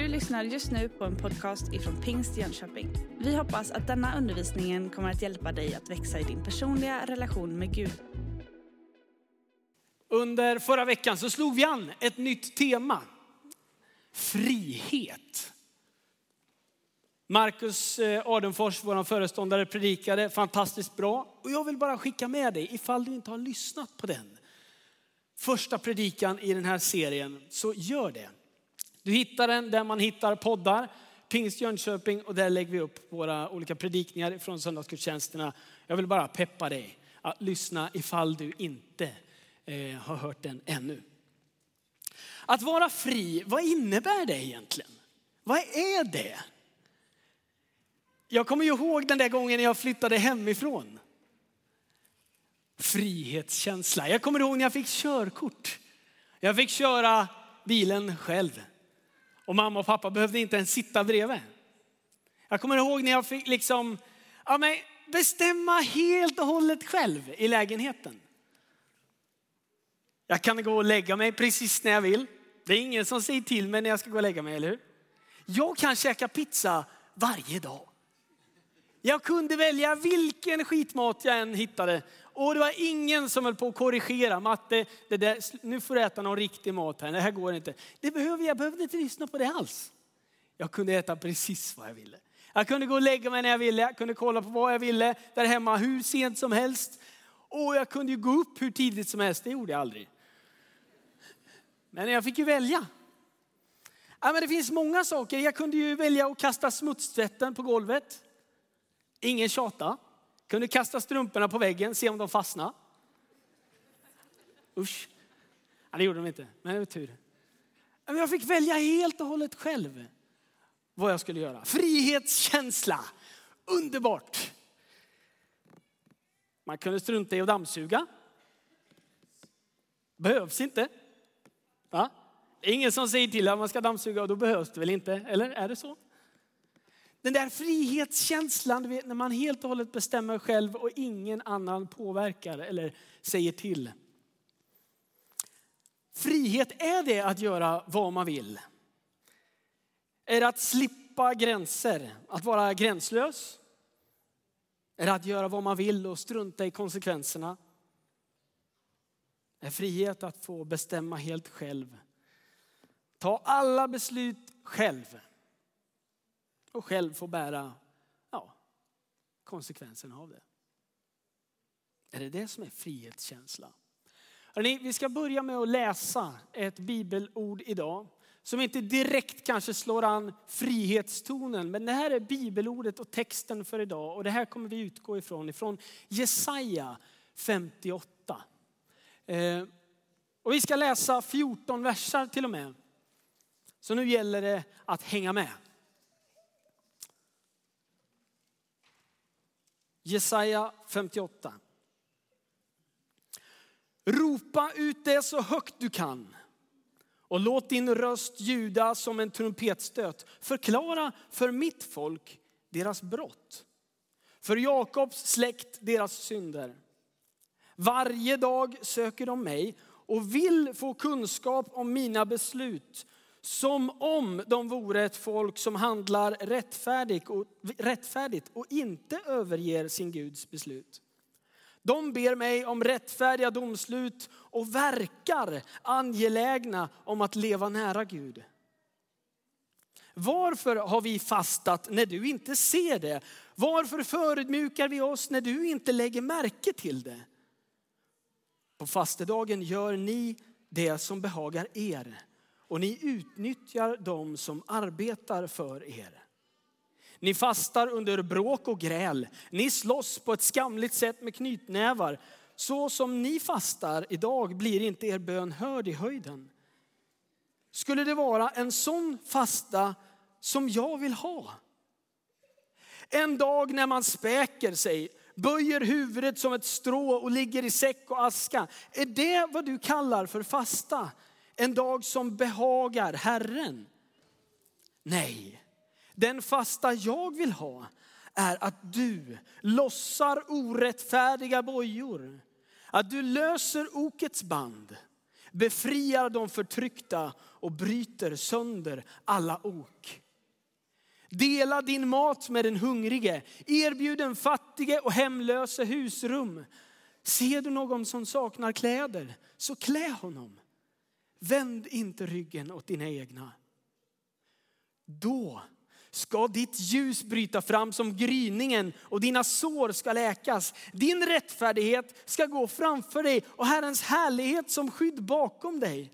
Du lyssnar just nu på en podcast ifrån Pingst Jönköping. Vi hoppas att denna undervisning kommer att hjälpa dig att växa i din personliga relation med Gud. Under förra veckan så slog vi an ett nytt tema. Frihet. Marcus eh, Adenfors, vår föreståndare, predikade fantastiskt bra. Och jag vill bara skicka med dig, ifall du inte har lyssnat på den första predikan i den här serien, så gör det. Du hittar den där man hittar poddar, Pingst Jönköping och där lägger vi upp våra olika predikningar från söndagsgudstjänsterna. Jag vill bara peppa dig att lyssna ifall du inte eh, har hört den ännu. Att vara fri, vad innebär det egentligen? Vad är det? Jag kommer ihåg den där gången jag flyttade hemifrån. Frihetskänsla. Jag kommer ihåg när jag fick körkort. Jag fick köra bilen själv. Och mamma och pappa behövde inte ens sitta bredvid. Jag kommer ihåg när jag fick liksom, ja, men bestämma helt och hållet själv i lägenheten. Jag kan gå och lägga mig precis när jag vill. Det är ingen som säger till mig när jag ska gå och lägga mig, eller hur? Jag kan käka pizza varje dag. Jag kunde välja vilken skitmat jag än hittade. Och det var ingen som höll på att korrigera. Matte, det där, nu får du äta någon riktig mat här. Det här går inte. Det behöver, jag behövde inte lyssna på det alls. Jag kunde äta precis vad jag ville. Jag kunde gå och lägga mig när jag ville. Jag kunde kolla på vad jag ville där hemma hur sent som helst. Och jag kunde ju gå upp hur tidigt som helst. Det gjorde jag aldrig. Men jag fick ju välja. Ja, men det finns många saker. Jag kunde ju välja att kasta smutstvätten på golvet. Ingen tjata. Kunde kasta strumporna på väggen, se om de fastnade. Usch. Ja, det gjorde de inte, men det var tur. Men jag fick välja helt och hållet själv vad jag skulle göra. Frihetskänsla, underbart. Man kunde strunta i att dammsuga. Behövs inte. Va? Det är ingen som säger till att man ska dammsuga och då behövs det väl inte, eller är det så? Den där frihetskänslan vet, när man helt och hållet bestämmer själv och ingen annan påverkar eller säger till. Frihet, är det att göra vad man vill? Är det att slippa gränser, att vara gränslös? Är det att göra vad man vill och strunta i konsekvenserna? Är frihet att få bestämma helt själv? Ta alla beslut själv och själv få bära ja, konsekvenserna av det. Är det det som är frihetskänsla? Hörrni, vi ska börja med att läsa ett bibelord idag som inte direkt kanske slår an frihetstonen, men det här är bibelordet och texten för idag och det här kommer vi utgå ifrån, ifrån Jesaja 58. Eh, och vi ska läsa 14 versar till och med. Så nu gäller det att hänga med. Jesaja 58. Ropa ut det så högt du kan och låt din röst ljuda som en trumpetstöt. Förklara för mitt folk deras brott, för Jakobs släkt deras synder. Varje dag söker de mig och vill få kunskap om mina beslut som om de vore ett folk som handlar rättfärdigt och, rättfärdigt och inte överger sin Guds beslut. De ber mig om rättfärdiga domslut och verkar angelägna om att leva nära Gud. Varför har vi fastat när du inte ser det? Varför förödmjukar vi oss när du inte lägger märke till det? På fastedagen gör ni det som behagar er och ni utnyttjar dem som arbetar för er. Ni fastar under bråk och gräl. Ni slåss på ett skamligt sätt med knytnävar. Så som ni fastar idag blir inte er bön hörd i höjden. Skulle det vara en sån fasta som jag vill ha? En dag när man späker sig, böjer huvudet som ett strå och ligger i säck och aska. Är det vad du kallar för fasta? En dag som behagar Herren? Nej, den fasta jag vill ha är att du lossar orättfärdiga bojor. Att du löser okets band. befriar de förtryckta och bryter sönder alla ok. Dela din mat med den hungrige, erbjud den fattige och hemlöse husrum. Ser du någon som saknar kläder, så klä honom. Vänd inte ryggen åt dina egna. Då ska ditt ljus bryta fram som gryningen och dina sår ska läkas. Din rättfärdighet ska gå framför dig och Herrens härlighet som skydd bakom dig.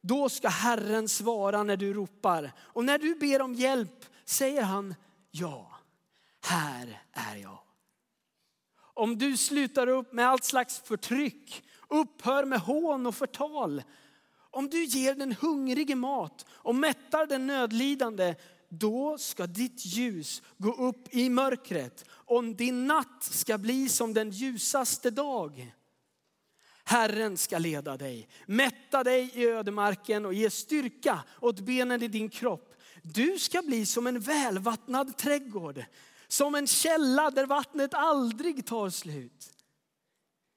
Då ska Herren svara när du ropar och när du ber om hjälp säger han ja, här är jag. Om du slutar upp med allt slags förtryck, upphör med hån och förtal. Om du ger den hungrige mat och mättar den nödlidande, då ska ditt ljus gå upp i mörkret och din natt ska bli som den ljusaste dag. Herren ska leda dig, mätta dig i ödemarken och ge styrka åt benen i din kropp. Du ska bli som en välvattnad trädgård, som en källa där vattnet aldrig tar slut.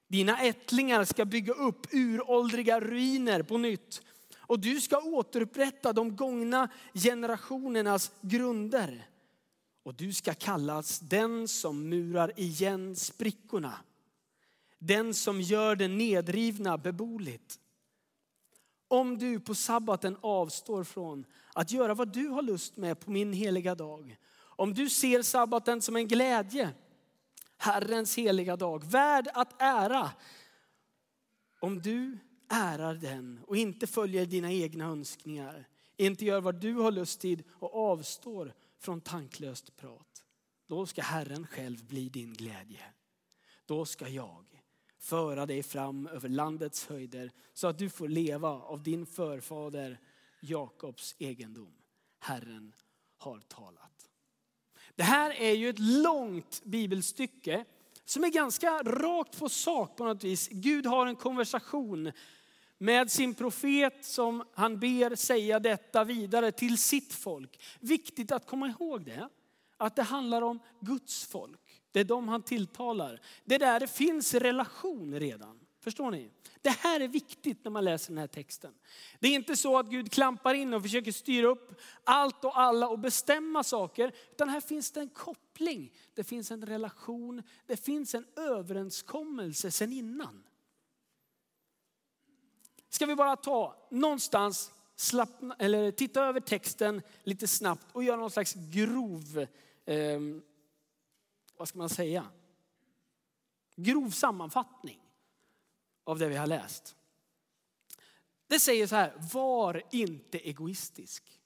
Dina ättlingar ska bygga upp uråldriga ruiner på nytt och du ska återupprätta de gångna generationernas grunder. Och du ska kallas den som murar igen sprickorna. Den som gör det nedrivna beboeligt. Om du på sabbaten avstår från att göra vad du har lust med på min heliga dag. Om du ser sabbaten som en glädje, Herrens heliga dag, värd att ära. Om du ärar den och inte följer dina egna önskningar, inte gör vad du har lust till och avstår från tanklöst prat. Då ska Herren själv bli din glädje. Då ska jag föra dig fram över landets höjder så att du får leva av din förfader Jakobs egendom. Herren har talat. Det här är ju ett långt bibelstycke som är ganska rakt på sak på något vis. Gud har en konversation med sin profet som han ber säga detta vidare till sitt folk. Viktigt att komma ihåg det, att det handlar om Guds folk. Det är de han tilltalar. Det är där det finns relation redan. Förstår ni? Det här är viktigt när man läser den här texten. Det är inte så att Gud klampar in och försöker styra upp allt och alla och bestämma saker. Utan här finns det en koppling. Det finns en relation. Det finns en överenskommelse sen innan. Ska vi bara ta någonstans, slappna, eller titta över texten lite snabbt och göra någon slags grov, eh, vad ska man säga? Grov sammanfattning av det vi har läst. Det säger så här, var inte egoistisk.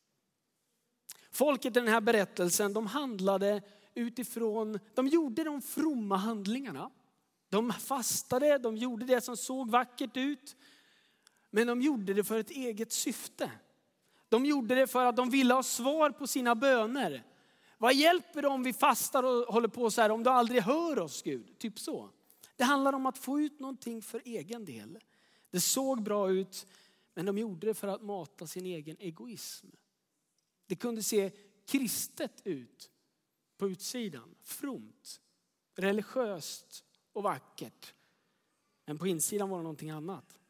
Folket i den här berättelsen, de handlade utifrån, de gjorde de fromma handlingarna. De fastade, de gjorde det som såg vackert ut. Men de gjorde det för ett eget syfte. De gjorde det för att de ville ha svar på sina böner. Vad hjälper det om vi fastar och håller på så här om du aldrig hör oss Gud? Typ så. Det handlar om att få ut någonting för egen del. Det såg bra ut, men de gjorde det för att mata sin egen egoism. Det kunde se kristet ut på utsidan, fromt, religiöst och vackert. Men på insidan var det någonting annat.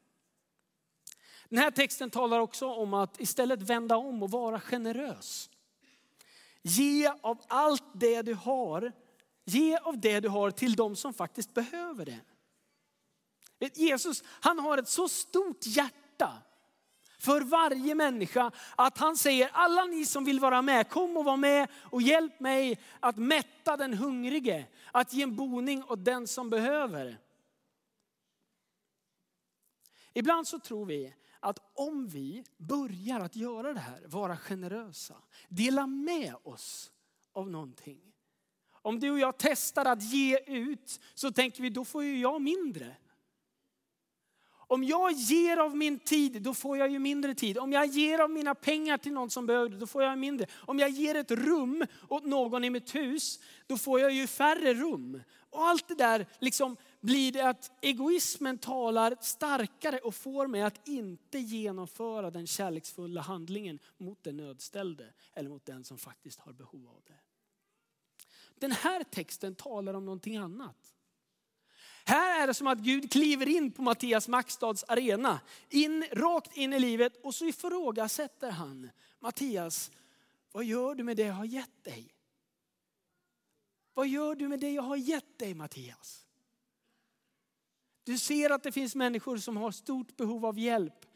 Den här texten talar också om att istället vända om och vara generös. Ge av allt det du har, ge av det du har till de som faktiskt behöver det. Jesus, han har ett så stort hjärta för varje människa att han säger alla ni som vill vara med, kom och var med och hjälp mig att mätta den hungrige, att ge en boning åt den som behöver. Ibland så tror vi att om vi börjar att göra det här, vara generösa, dela med oss av någonting. Om du och jag testar att ge ut så tänker vi då får ju jag mindre. Om jag ger av min tid, då får jag ju mindre tid. Om jag ger av mina pengar till någon som behöver det, då får jag mindre. Om jag ger ett rum åt någon i mitt hus, då får jag ju färre rum. Och allt det där liksom blir det att egoismen talar starkare och får mig att inte genomföra den kärleksfulla handlingen mot den nödställde eller mot den som faktiskt har behov av det. Den här texten talar om någonting annat. Här är det som att Gud kliver in på Mattias Maxstads arena, in, rakt in i livet och så ifrågasätter han Mattias, vad gör du med det jag har gett dig? Vad gör du med det jag har gett dig Mattias? Du ser att det finns människor som har stort behov av hjälp.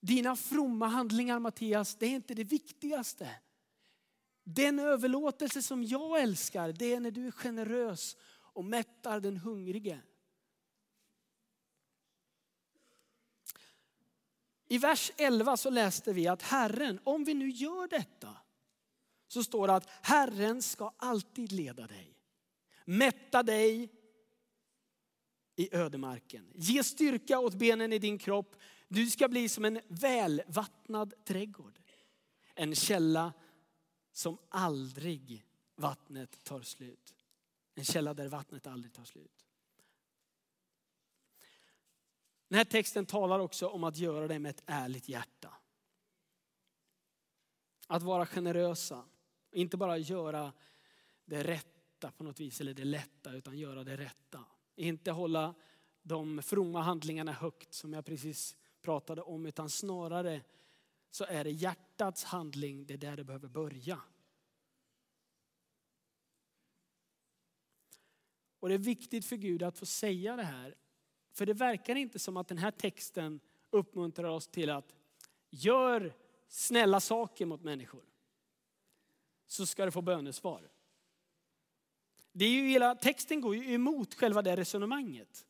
Dina fromma handlingar Mattias, det är inte det viktigaste. Den överlåtelse som jag älskar, det är när du är generös och mättar den hungrige. I vers 11 så läste vi att Herren, om vi nu gör detta, så står det att Herren ska alltid leda dig. Mätta dig i ödemarken. Ge styrka åt benen i din kropp. Du ska bli som en välvattnad trädgård. En källa som aldrig vattnet tar slut. En källa där vattnet aldrig tar slut. Den här texten talar också om att göra det med ett ärligt hjärta. Att vara generösa. Inte bara göra det rätta på något vis, eller det lätta, utan göra det rätta. Inte hålla de fromma handlingarna högt som jag precis pratade om, utan snarare så är det hjärtats handling, det är där det behöver börja. Och det är viktigt för Gud att få säga det här. För det verkar inte som att den här texten uppmuntrar oss till att gör snälla saker mot människor. Så ska du få bönesvar. Det är ju hela, texten går ju emot själva det resonemanget.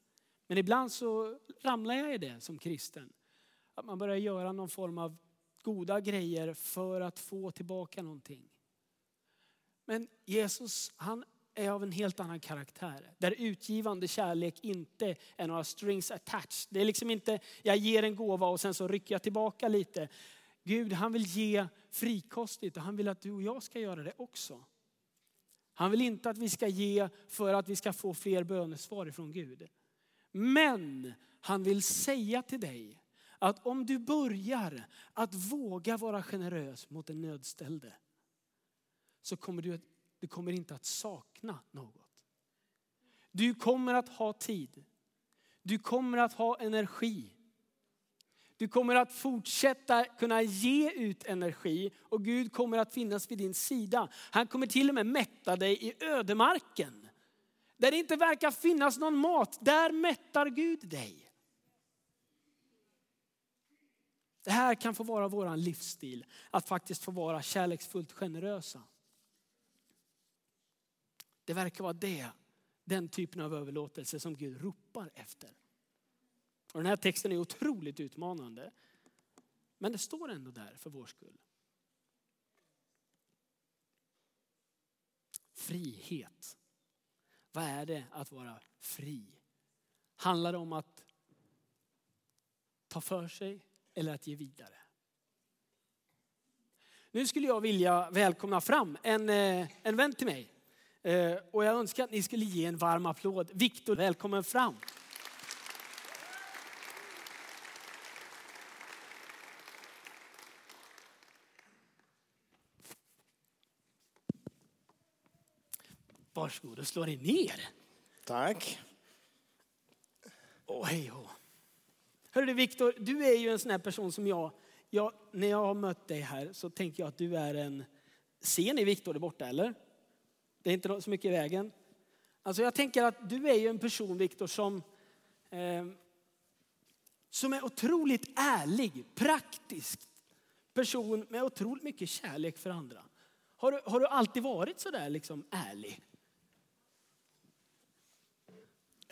Men ibland så ramlar jag i det som kristen. Att man börjar göra någon form av goda grejer för att få tillbaka någonting. Men Jesus han är av en helt annan karaktär. Där utgivande kärlek inte är några strings attached. Det är liksom inte, jag ger en gåva och sen så rycker jag tillbaka lite. Gud han vill ge frikostigt och han vill att du och jag ska göra det också. Han vill inte att vi ska ge för att vi ska få fler bönesvar ifrån Gud. Men han vill säga till dig att om du börjar att våga vara generös mot den nödställde så kommer du, du kommer inte att sakna något. Du kommer att ha tid. Du kommer att ha energi. Du kommer att fortsätta kunna ge ut energi och Gud kommer att finnas vid din sida. Han kommer till och med mätta dig i ödemarken. Där det inte verkar finnas någon mat, där mättar Gud dig. Det här kan få vara vår livsstil, att faktiskt få vara kärleksfullt generösa. Det verkar vara det, den typen av överlåtelse som Gud ropar efter. Och den här texten är otroligt utmanande. Men det står ändå där för vår skull. Frihet. Vad är det att vara fri? Handlar det om att ta för sig eller att ge vidare? Nu skulle jag vilja välkomna fram en, eh, en vän till mig. Eh, och jag önskar att ni skulle ge en varm applåd. Viktor, välkommen fram. Varsågod och slå dig ner. Tack. Åh, hej oh. Hörru du Viktor, du är ju en sån här person som jag, jag, när jag har mött dig här så tänker jag att du är en, ser ni Viktor där borta eller? Det är inte så mycket i vägen. Alltså jag tänker att du är ju en person Viktor som, eh, som är otroligt ärlig, praktisk person med otroligt mycket kärlek för andra. Har du, har du alltid varit så där liksom ärlig?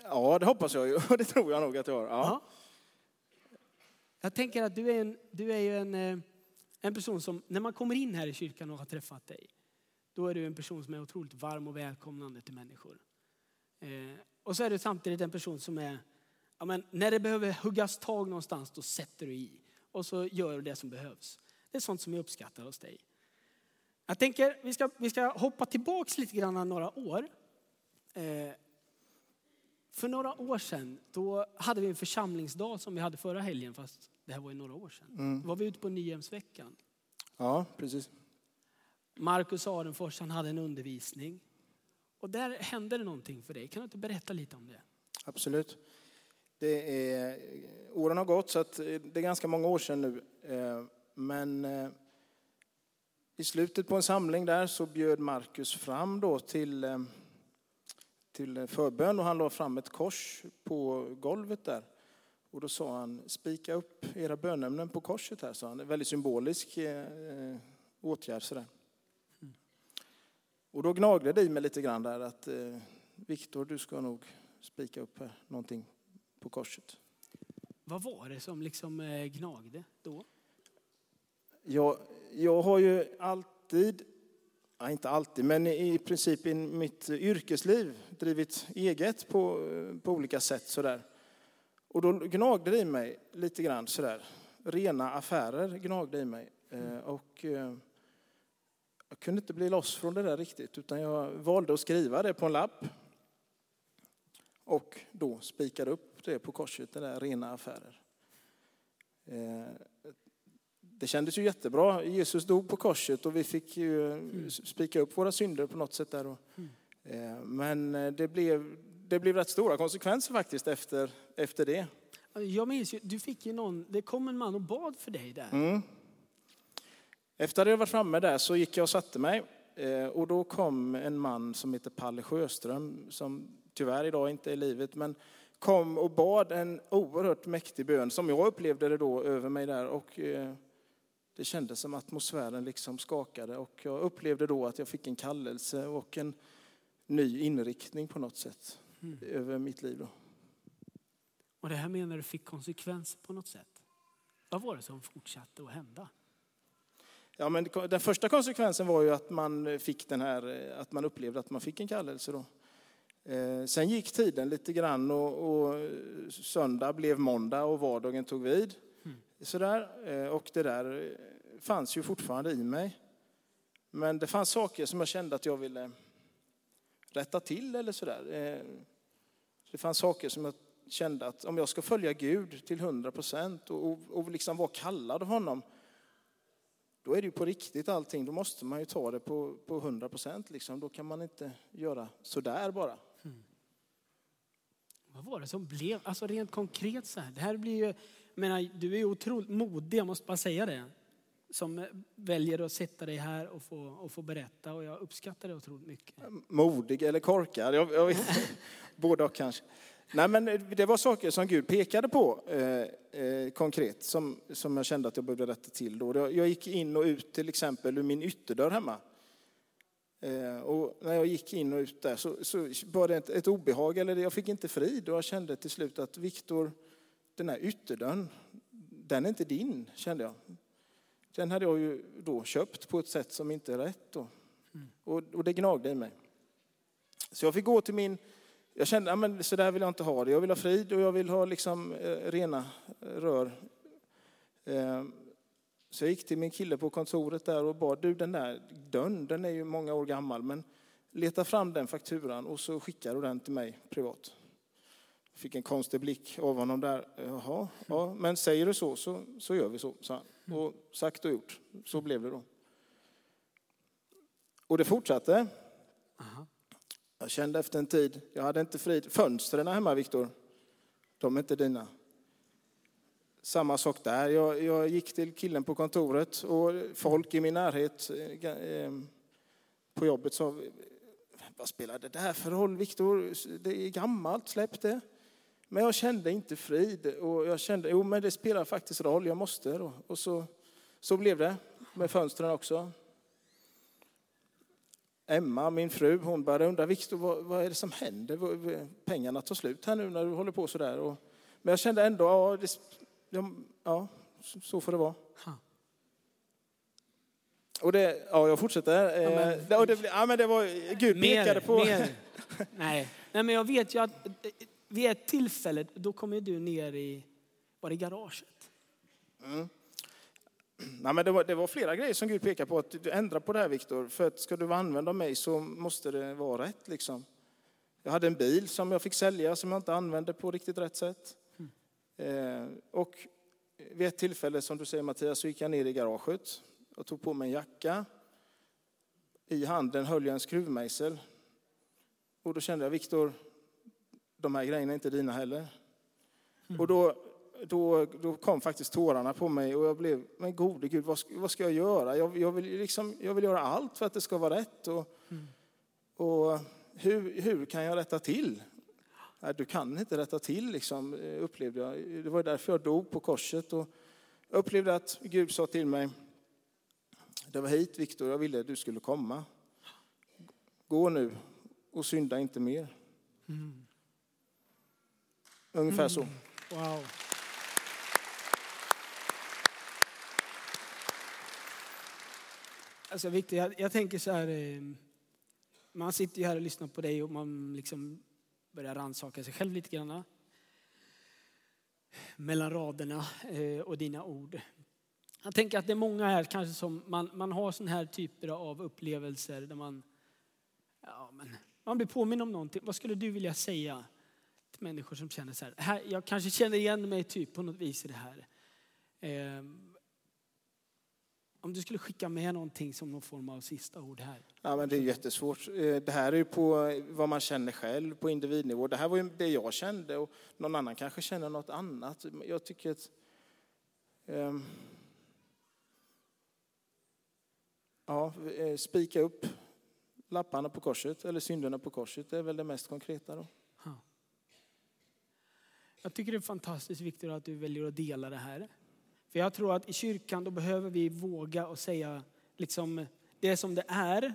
Ja, det hoppas jag ju. Det tror jag nog att jag har. Ja. Jag tänker att du är, en, du är ju en, eh, en person som, när man kommer in här i kyrkan och har träffat dig, då är du en person som är otroligt varm och välkomnande till människor. Eh, och så är du samtidigt en person som är, ja, men när det behöver huggas tag någonstans, då sätter du i. Och så gör du det som behövs. Det är sånt som jag uppskattar hos dig. Jag tänker, vi ska, vi ska hoppa tillbaks lite grann några år. Eh, för några år sedan då hade vi en församlingsdag som vi hade förra helgen, fast det här var ju några år sedan. Mm. Då var vi ute på Nyhemsveckan. ja, precis. Marcus Arenfors han hade en undervisning. Och där hände det någonting för dig. Kan du inte berätta lite om det? Absolut. Det är, åren har gått så att det är ganska många år sedan nu. Eh, men eh, i slutet på en samling där så bjöd Markus fram då till, eh, till förbön och han la fram ett kors på golvet där. Och då sa han, spika upp era bönämnen på korset här, sa han. En väldigt symbolisk eh, åtgärd sådär. Och då gnagde det i mig lite grann där att eh, Viktor, du ska nog spika upp här, någonting på korset. Vad var det som liksom eh, gnagde då? Jag, jag har ju alltid, ja, inte alltid, men i princip i mitt yrkesliv drivit eget på, på olika sätt sådär. Och då gnagde det i mig lite grann sådär. Rena affärer gnagde i mig. Mm. Och jag kunde inte bli loss från det där riktigt, utan jag valde att skriva det på en lapp. Och då spikade upp det på korset, det där rena affärer. Eh, det kändes ju jättebra. Jesus dog på korset och vi fick ju mm. spika upp våra synder på något sätt där. Mm. Eh, men det blev, det blev rätt stora konsekvenser faktiskt efter, efter det. Jag minns ju, du fick ju någon, det kom en man och bad för dig där. Mm. Efter att jag varit framme där så gick jag och satte mig. Eh, och då kom en man som heter Palle Sjöström, som tyvärr idag inte är i livet, men kom och bad en oerhört mäktig bön, som jag upplevde det då, över mig där. Och eh, det kändes som atmosfären liksom skakade och jag upplevde då att jag fick en kallelse och en ny inriktning på något sätt mm. över mitt liv. Då. Och det här menar du fick konsekvenser på något sätt? Vad var det som fortsatte att hända? Ja, men den första konsekvensen var ju att man fick den här, att man upplevde att man fick en kallelse. Då. Eh, sen gick tiden lite grann och, och söndag blev måndag och vardagen tog vid. Mm. Sådär. Eh, och det där fanns ju fortfarande i mig. Men det fanns saker som jag kände att jag ville rätta till eller sådär. Eh, det fanns saker som jag kände att om jag ska följa Gud till hundra procent och, och, och liksom vara kallad av honom då är det ju på riktigt allting. Då måste man ju ta det på, på 100 procent. Liksom. Då kan man inte göra sådär bara. Mm. Vad var det som blev, alltså rent konkret så här. Det här blir ju, jag menar, du är ju otroligt modig, jag måste bara säga det. Som väljer att sätta dig här och få, och få berätta och jag uppskattar det otroligt mycket. Modig eller korkad, jag, jag vet Både och kanske. Nej, men det var saker som Gud pekade på eh, eh, konkret som, som jag kände att jag behövde rätta till. Då. Jag gick in och ut till exempel ur min ytterdörr hemma. Eh, och när jag gick in och ut där så, så var det ett, ett obehag, eller jag fick inte frid. Och jag kände till slut att Viktor, den här ytterdörren, den är inte din, kände jag. Den hade jag ju då köpt på ett sätt som inte är rätt. Då. Mm. Och, och det gnagde i mig. Så jag fick gå till min jag kände att ja, så där vill jag inte ha det. Jag vill ha frid och jag vill ha liksom, eh, rena rör. Eh, så jag gick till min kille på kontoret där och bad, du den där dörren, den är ju många år gammal, men leta fram den fakturan och så skickar du den till mig privat. Fick en konstig blick av honom där. Jaha, ja, men säger du så, så, så gör vi så, sa han. Och sagt och gjort, så blev det då. Och det fortsatte. Jag kände efter en tid, jag hade inte frid. Fönstren hemma, Viktor, de är inte dina. Samma sak där. Jag, jag, gick till killen på kontoret och folk i min närhet eh, eh, på jobbet sa, vad spelar det där för roll, Viktor? Det är gammalt, släpp det. Men jag kände inte frid och jag kände, jo men det spelar faktiskt roll, jag måste då. Och så, så blev det med fönstren också. Emma, min fru, hon började undra, Viktor, vad, vad, är det som händer? Pengarna tar slut här nu när du håller på sådär. Och, men jag kände ändå, ja, det, ja så får det vara. Och det, ja, jag fortsätter. Ja, men, eh, det, det, ja, men det var, Gud mer, pekade på... Mer. Nej. Nej, men jag vet ju att vid ett tillfälle, då kommer du ner i, var det garaget? Mm. Nej, men det, var, det var flera grejer som Gud pekade på. att du ändrar på det här Viktor. För att ska du använda mig så måste det vara rätt. Liksom. Jag hade en bil som jag fick sälja som jag inte använde på riktigt rätt sätt. Mm. Eh, och vid ett tillfälle, som du säger Mattias, så gick jag ner i garaget och tog på mig en jacka. I handen höll jag en skruvmejsel. Och då kände jag, Viktor, de här grejerna är inte dina heller. Och då, då, då kom faktiskt tårarna på mig och jag blev, men gode Gud, vad ska, vad ska jag göra? Jag, jag, vill liksom, jag vill göra allt för att det ska vara rätt. Och, och hur, hur kan jag rätta till? Nej, du kan inte rätta till, liksom, upplevde jag. Det var därför jag dog på korset. Och jag upplevde att Gud sa till mig, det var hit Viktor, jag ville att du skulle komma. Gå nu och synda inte mer. Mm. Ungefär så. Wow. Alltså Victor, jag, jag tänker så här. eh, Man sitter ju här och lyssnar på dig och man liksom börjar rannsaka sig själv lite grann. Mellan raderna eh, och dina ord. Jag tänker att det är många här kanske som man, man har sådana här typer av upplevelser där man, ja, men, man blir påminn om någonting. Vad skulle du vilja säga människor som känner så här, här jag kanske känner igen mig typ på något vis i det här. Eh, om du skulle skicka med någonting som någon form av sista ord här. Ja, men det är jättesvårt. Eh, det här är ju på eh, vad man känner själv på individnivå. Det här var ju det jag kände och någon annan kanske känner något annat. Jag tycker att... ehm, ja, eh, spika upp lapparna på korset, eller synderna på korset. Det är väl det mest konkreta då. Jag tycker det är fantastiskt viktigt att du väljer att dela det här. För jag tror att i kyrkan då behöver vi våga och säga liksom det som det är.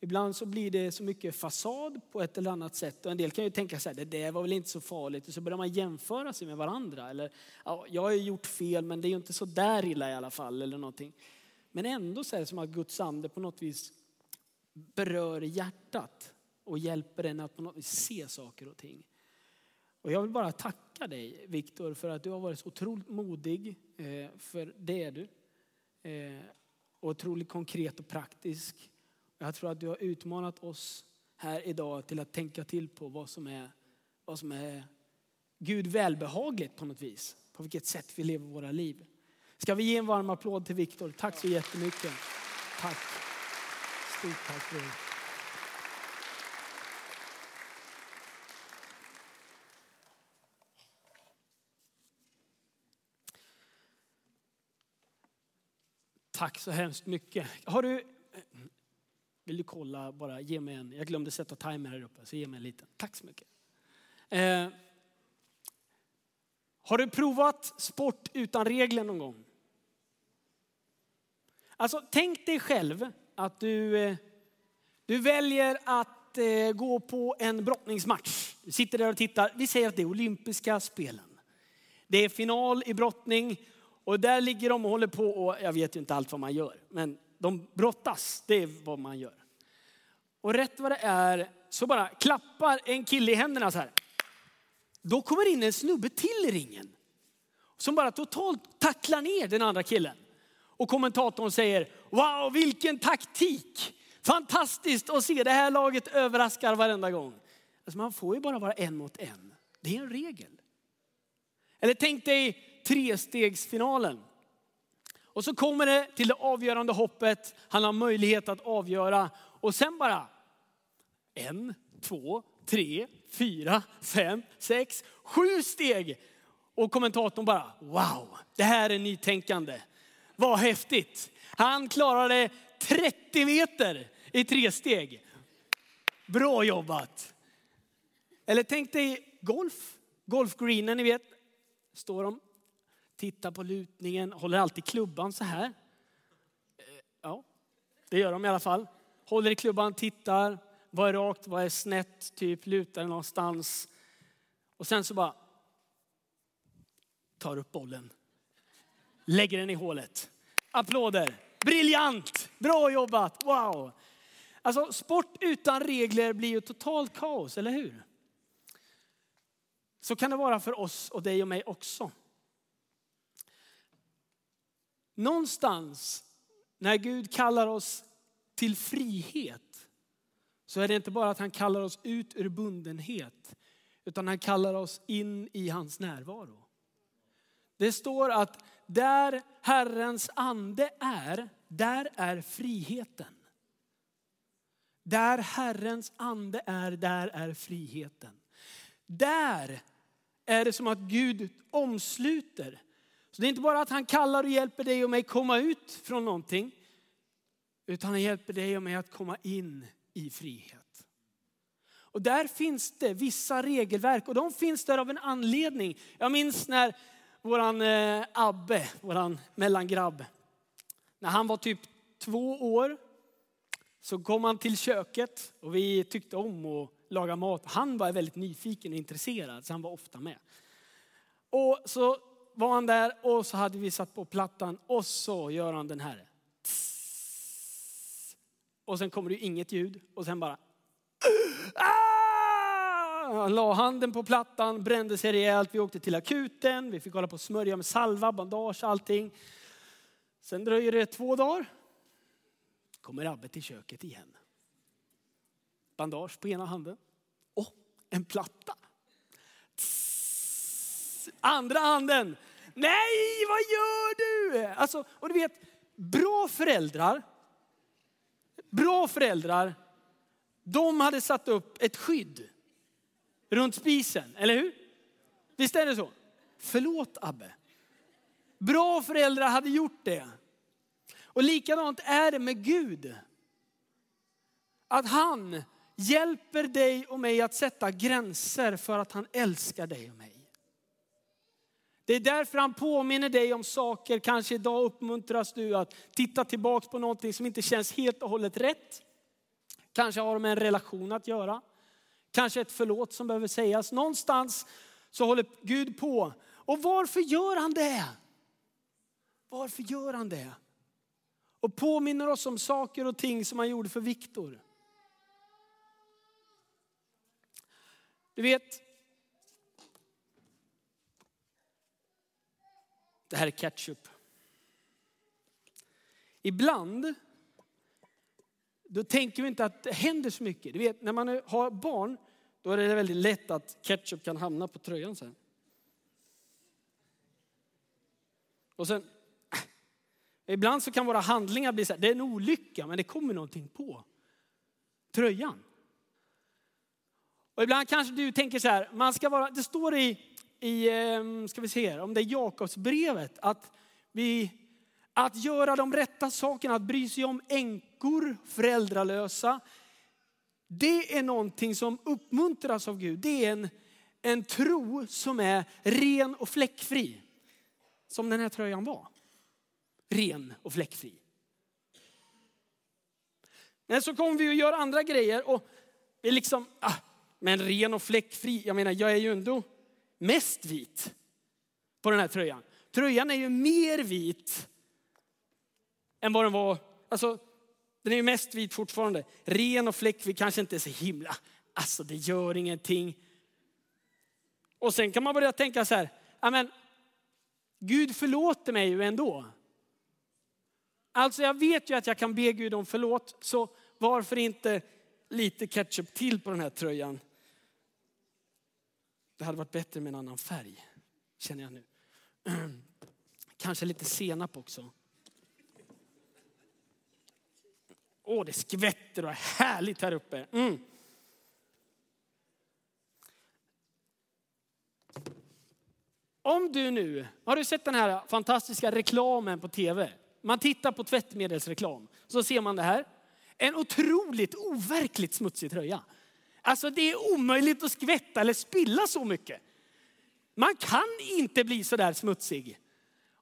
Ibland så blir det så mycket fasad på ett eller annat sätt. Och en del kan ju tänka så här, det där var väl inte så farligt. Och så börjar man jämföra sig med varandra. Eller, ja, jag har ju gjort fel men det är ju inte så där illa i alla fall. Eller någonting. Men ändå så är det som att Guds ande på något vis berör hjärtat och hjälper en att på något vis se saker och ting. Och jag vill bara tacka dig Viktor för att du har varit så otroligt modig, eh, för det är du. Eh, och otroligt konkret och praktisk. Jag tror att du har utmanat oss här idag till att tänka till på vad som är, vad som är Gud välbehagligt på något vis. På vilket sätt vi lever våra liv. Ska vi ge en varm applåd till Viktor? Tack så jättemycket. Tack. Stort tack för det. Tack så hemskt mycket. Har du, vill du kolla bara, ge mig en, jag glömde sätta timer här uppe, så ge mig en liten. Tack så mycket. Eh, har du provat sport utan regler någon gång? Alltså tänk dig själv att du, eh, du väljer att eh, gå på en brottningsmatch. Du sitter där och tittar, vi säger att det är olympiska spelen. Det är final i brottning och där ligger de och håller på och jag vet ju inte allt vad man gör, men de brottas, det är vad man gör. Och rätt vad det är så bara klappar en kille i händerna så här. Då kommer in en snubbe till i ringen. Som bara totalt tacklar ner den andra killen. Och kommentatorn säger, wow vilken taktik! Fantastiskt att se det här laget överraskar varenda gång. Alltså man får ju bara vara en mot en. Det är en regel. Eller tänk dig trestegsfinalen. Och så kommer det till det avgörande hoppet. Han har möjlighet att avgöra. Och sen bara en, två, tre, fyra, fem, sex, sju steg. Och kommentatorn bara, wow, det här är nytänkande. Vad häftigt. Han klarade 30 meter i tre steg. Bra jobbat. Eller tänk dig golf. Golfgreenen, ni vet. Står de, tittar på lutningen, håller alltid klubban så här. Eh, ja, det gör de i alla fall. Håller i klubban, tittar. Vad är rakt, vad är snett, typ lutar någonstans. Och sen så bara tar upp bollen. Lägger den i hålet. Applåder. Briljant! Bra jobbat! Wow! Alltså sport utan regler blir ju totalt kaos, eller hur? Så kan det vara för oss och dig och mig också. Någonstans när Gud kallar oss till frihet så är det inte bara att han kallar oss ut ur bundenhet utan han kallar oss in i hans närvaro. Det står att där Herrens ande är, där är friheten. Där Herrens ande är, där är friheten. Där är det som att Gud omsluter. Så det är inte bara att han kallar och hjälper dig och mig komma ut från någonting. Utan han hjälper dig och mig att komma in i frihet. Och där finns det vissa regelverk och de finns där av en anledning. Jag minns när våran eh, Abbe, våran mellangrabb, när han var typ två år så kom han till köket och vi tyckte om att laga mat. Han var väldigt nyfiken och intresserad så han var ofta med. Och så var han där och så hade vi satt på plattan och så gör han den här. Och sen kommer det inget ljud och sen bara ah! Han la handen på plattan, brände sig rejält. Vi åkte till akuten, vi fick hålla på och smörja med salva, bandage, allting. Sen dröjer det två dagar. Kommer Abbe till köket igen. Bandage på ena handen. Och en platta. Andra handen. Nej, vad gör du? Alltså, och du vet, bra föräldrar, bra föräldrar, de hade satt upp ett skydd runt spisen, eller hur? Visst är det så? Förlåt Abbe. Bra föräldrar hade gjort det. Och likadant är det med Gud. Att han hjälper dig och mig att sätta gränser för att han älskar dig och mig. Det är därför han påminner dig om saker. Kanske idag uppmuntras du att titta tillbaka på någonting som inte känns helt och hållet rätt. Kanske har med en relation att göra. Kanske ett förlåt som behöver sägas. Någonstans så håller Gud på. Och varför gör han det? Varför gör han det? Och påminner oss om saker och ting som han gjorde för Viktor. Du vet, det här är ketchup. Ibland då tänker vi inte att det händer så mycket. Du vet, när man har barn, då är det väldigt lätt att ketchup kan hamna på tröjan sen. Och sen, ibland så kan våra handlingar bli så här, det är en olycka, men det kommer någonting på tröjan. Och ibland kanske du tänker så här, man ska vara, det står i, i ehm, ska vi se om det är Jakobsbrevet, att vi, att göra de rätta sakerna, att bry sig om änkor, föräldralösa. Det är någonting som uppmuntras av Gud. Det är en, en tro som är ren och fläckfri. Som den här tröjan var. Ren och fläckfri. Men så kommer vi att göra andra grejer och vi liksom, ah, men ren och fläckfri. Jag menar, jag är ju ändå mest vit på den här tröjan. Tröjan är ju mer vit än vad den var. Alltså, den är ju mest vit fortfarande. Ren och fläckfri kanske inte är så himla, alltså det gör ingenting. Och sen kan man börja tänka så här, men Gud förlåter mig ju ändå. Alltså jag vet ju att jag kan be Gud om förlåt, så varför inte lite ketchup till på den här tröjan? Det hade varit bättre med en annan färg, känner jag nu. Kanske lite senap också. Åh, det skvätter och är härligt här uppe. Mm. Om du nu, har du sett den här fantastiska reklamen på tv? Man tittar på tvättmedelsreklam, så ser man det här. En otroligt overkligt smutsig tröja. Alltså det är omöjligt att skvätta eller spilla så mycket. Man kan inte bli så där smutsig.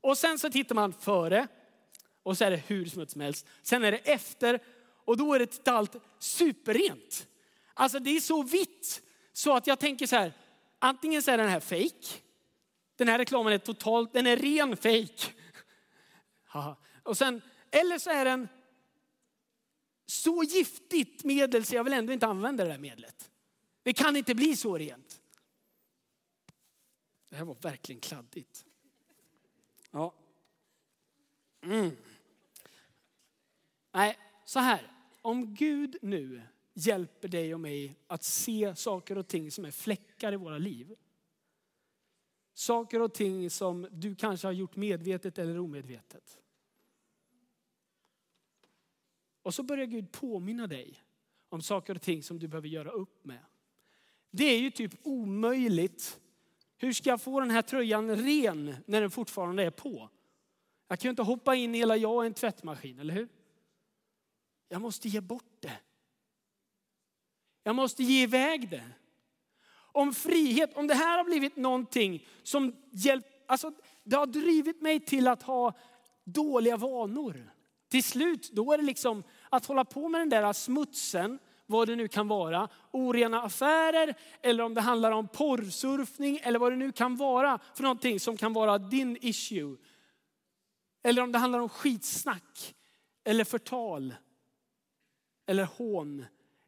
Och sen så tittar man före och så är det hur smutsigt som helst. Sen är det efter och då är det till allt superrent. Alltså det är så vitt så att jag tänker så här, antingen så är den här fake. Den här reklamen är totalt, den är ren fake. Och sen, eller så är den så giftigt medel så jag vill ändå inte använda det där medlet. Det kan inte bli så rent. Det här var verkligen kladdigt. Ja. Mm. Nej, så här. Om Gud nu hjälper dig och mig att se saker och ting som är fläckar i våra liv. Saker och ting som du kanske har gjort medvetet eller omedvetet. Och så börjar Gud påminna dig om saker och ting som du behöver göra upp med. Det är ju typ omöjligt. Hur ska jag få den här tröjan ren när den fortfarande är på? Jag kan ju inte hoppa in hela jag i en tvättmaskin, eller hur? Jag måste ge bort det. Jag måste ge iväg det. Om frihet, om det här har blivit någonting som hjälpt, alltså det har drivit mig till att ha dåliga vanor. Till slut, då är det liksom att hålla på med den där smutsen, vad det nu kan vara, orena affärer eller om det handlar om porrsurfning eller vad det nu kan vara för någonting som kan vara din issue. Eller om det handlar om skitsnack eller förtal eller hån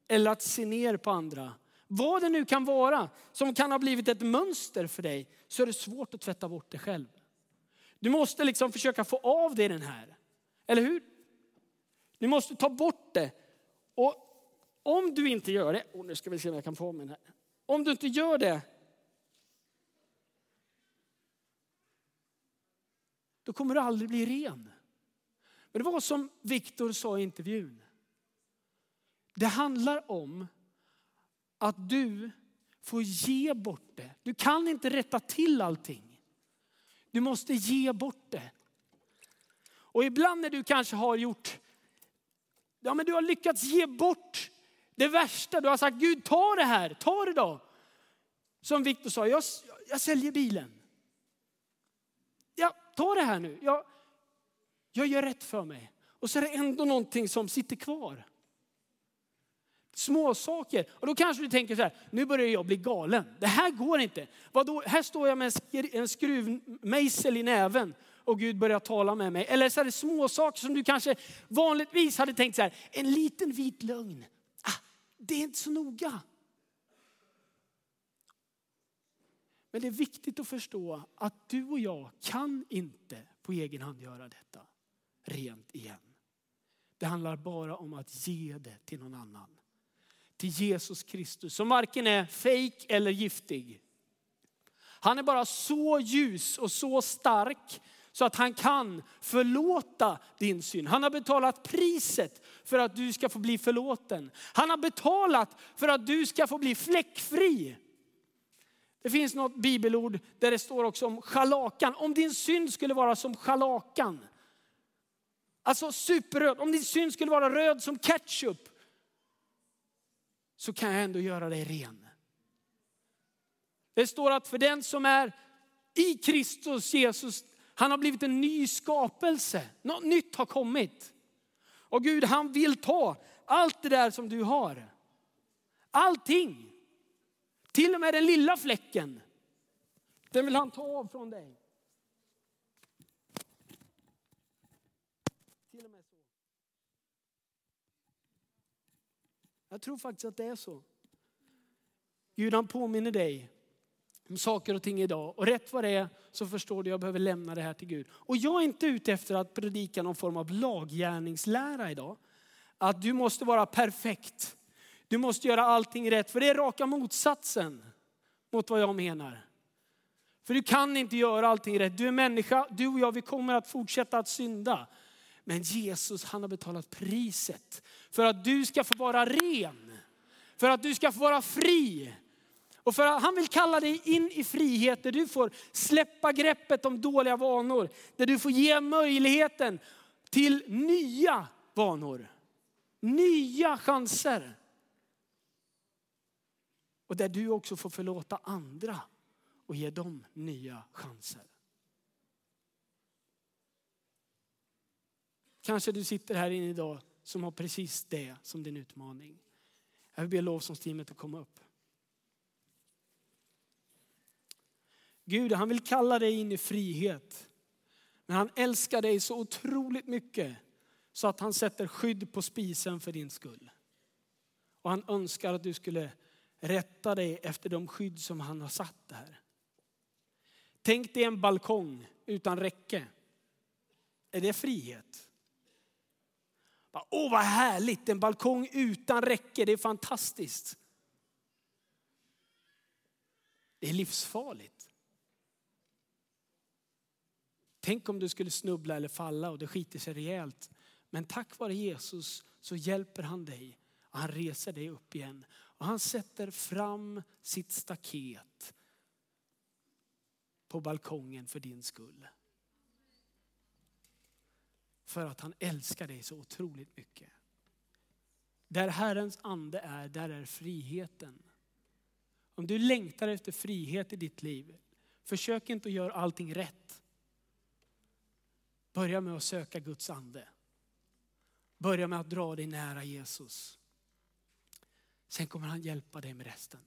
eller att se ner på andra. Vad det nu kan vara som kan ha blivit ett mönster för dig så är det svårt att tvätta bort det själv. Du måste liksom försöka få av dig den här. Eller hur? Ni måste ta bort det. Och om du inte gör det, oh, nu ska vi se om jag kan få min här. Om du inte gör det, då kommer du aldrig bli ren. Men det var som Viktor sa i intervjun. Det handlar om att du får ge bort det. Du kan inte rätta till allting. Du måste ge bort det. Och ibland när du kanske har gjort, ja men du har lyckats ge bort det värsta. Du har sagt Gud ta det här, ta det då. Som Viktor sa, jag, jag säljer bilen. Ja, ta det här nu. Jag, jag gör rätt för mig. Och så är det ändå någonting som sitter kvar. Små saker. Och då kanske du tänker så här, nu börjar jag bli galen. Det här går inte. Vadå? Här står jag med en skruvmejsel i näven och Gud börjar tala med mig. Eller så är det små saker som du kanske vanligtvis hade tänkt så här, en liten vit lögn. Ah, det är inte så noga. Men det är viktigt att förstå att du och jag kan inte på egen hand göra detta rent igen. Det handlar bara om att ge det till någon annan till Jesus Kristus som varken är fejk eller giftig. Han är bara så ljus och så stark så att han kan förlåta din synd. Han har betalat priset för att du ska få bli förlåten. Han har betalat för att du ska få bli fläckfri. Det finns något bibelord där det står också om schalakan. Om din synd skulle vara som schalakan. Alltså superröd. Om din synd skulle vara röd som ketchup så kan jag ändå göra dig ren. Det står att för den som är i Kristus Jesus, han har blivit en ny skapelse. Något nytt har kommit. Och Gud han vill ta allt det där som du har. Allting. Till och med den lilla fläcken. Den vill han ta av från dig. Jag tror faktiskt att det är så. Gud han påminner dig om saker och ting idag. Och rätt vad det är så förstår du att jag behöver lämna det här till Gud. Och jag är inte ute efter att predika någon form av laggärningslära idag. Att du måste vara perfekt. Du måste göra allting rätt. För det är raka motsatsen mot vad jag menar. För du kan inte göra allting rätt. Du är människa, du och jag vi kommer att fortsätta att synda. Men Jesus han har betalat priset för att du ska få vara ren. För att du ska få vara fri. Och för att han vill kalla dig in i frihet där du får släppa greppet om dåliga vanor. Där du får ge möjligheten till nya vanor. Nya chanser. Och där du också får förlåta andra och ge dem nya chanser. Kanske du sitter här inne idag som har precis det som din utmaning. Jag vill be lovsångsteamet att komma upp. Gud, han vill kalla dig in i frihet. Men han älskar dig så otroligt mycket så att han sätter skydd på spisen för din skull. Och han önskar att du skulle rätta dig efter de skydd som han har satt där. Tänk dig en balkong utan räcke. Är det frihet? Åh vad härligt, en balkong utan räcke, det är fantastiskt. Det är livsfarligt. Tänk om du skulle snubbla eller falla och det skiter sig rejält. Men tack vare Jesus så hjälper han dig Och han reser dig upp igen. Och han sätter fram sitt staket på balkongen för din skull. För att han älskar dig så otroligt mycket. Där Herrens ande är, där är friheten. Om du längtar efter frihet i ditt liv, försök inte att göra allting rätt. Börja med att söka Guds ande. Börja med att dra dig nära Jesus. Sen kommer han hjälpa dig med resten.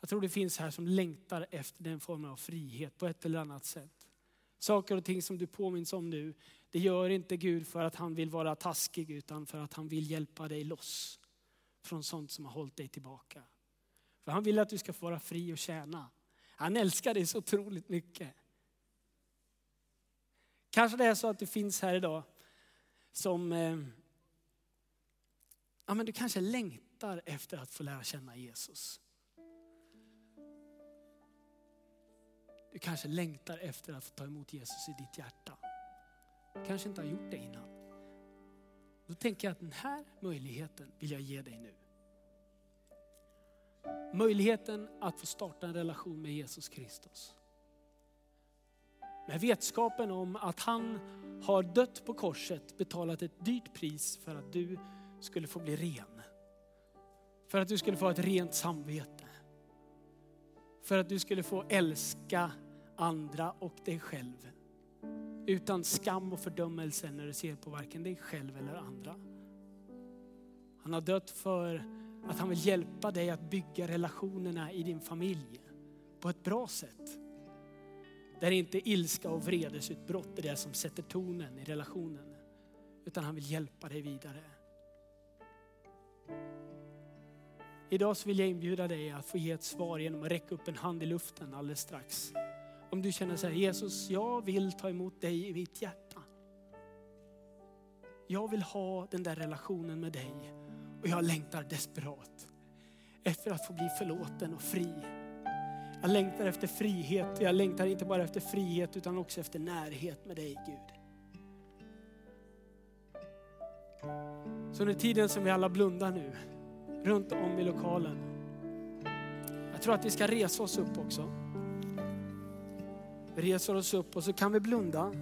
Jag tror det finns här som längtar efter den formen av frihet på ett eller annat sätt. Saker och ting som du påminns om nu, det gör inte Gud för att han vill vara taskig utan för att han vill hjälpa dig loss från sånt som har hållit dig tillbaka. För han vill att du ska få vara fri och tjäna. Han älskar dig så otroligt mycket. Kanske det är så att du finns här idag som, eh, ja men du kanske längtar efter att få lära känna Jesus. Du kanske längtar efter att få ta emot Jesus i ditt hjärta. Du kanske inte har gjort det innan. Då tänker jag att den här möjligheten vill jag ge dig nu. Möjligheten att få starta en relation med Jesus Kristus. Med vetskapen om att han har dött på korset, betalat ett dyrt pris för att du skulle få bli ren. För att du skulle få ett rent samvete. För att du skulle få älska andra och dig själv. Utan skam och fördömelse när du ser på varken dig själv eller andra. Han har dött för att han vill hjälpa dig att bygga relationerna i din familj på ett bra sätt. Där inte ilska och vredesutbrott är det som sätter tonen i relationen. Utan han vill hjälpa dig vidare. Idag så vill jag inbjuda dig att få ge ett svar genom att räcka upp en hand i luften alldeles strax. Om du känner så här, Jesus jag vill ta emot dig i mitt hjärta. Jag vill ha den där relationen med dig och jag längtar desperat efter att få bli förlåten och fri. Jag längtar efter frihet jag längtar inte bara efter frihet utan också efter närhet med dig Gud. Så under tiden som vi alla blundar nu, runt om i lokalen. Jag tror att vi ska resa oss upp också. Vi reser oss upp och så kan vi blunda.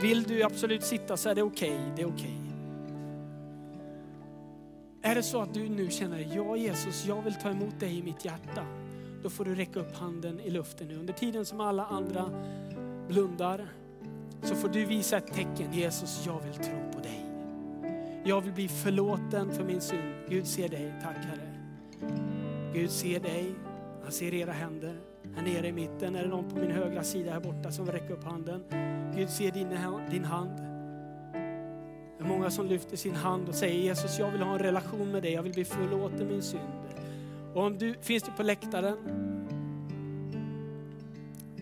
Vill du absolut sitta så är det okej, okay, det är okej. Okay. Är det så att du nu känner, ja Jesus, jag vill ta emot dig i mitt hjärta. Då får du räcka upp handen i luften nu. Under tiden som alla andra blundar så får du visa ett tecken. Jesus, jag vill tro på dig. Jag vill bli förlåten för min synd. Gud ser dig, tack Herre. Gud ser dig, han ser era händer. Här nere i mitten är det någon på min högra sida här borta som vill räcka upp handen. Gud ser din, din hand. Det är många som lyfter sin hand och säger Jesus jag vill ha en relation med dig, jag vill bli förlåten min synd. Och om du, finns du på läktaren?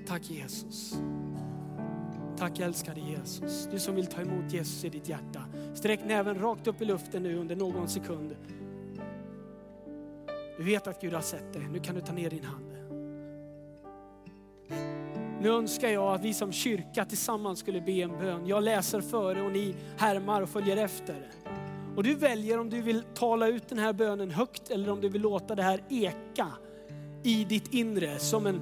Tack Jesus. Tack älskade Jesus. Du som vill ta emot Jesus i ditt hjärta. Sträck näven rakt upp i luften nu under någon sekund. Du vet att Gud har sett dig. Nu kan du ta ner din hand. Nu önskar jag att vi som kyrka tillsammans skulle be en bön. Jag läser före och ni härmar och följer efter. Och du väljer om du vill tala ut den här bönen högt eller om du vill låta det här eka i ditt inre som en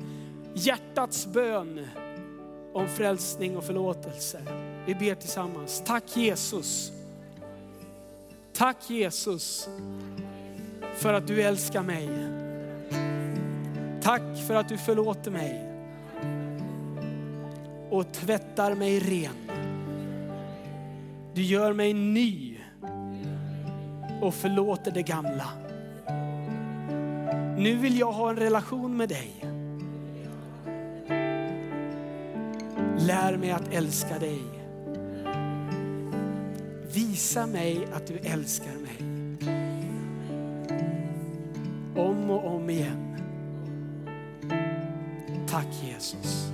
hjärtats bön om frälsning och förlåtelse. Vi ber tillsammans. Tack Jesus. Tack Jesus för att du älskar mig. Tack för att du förlåter mig och tvättar mig ren. Du gör mig ny och förlåter det gamla. Nu vill jag ha en relation med dig. Lär mig att älska dig. Visa mig att du älskar mig. Om och om igen. Tack Jesus.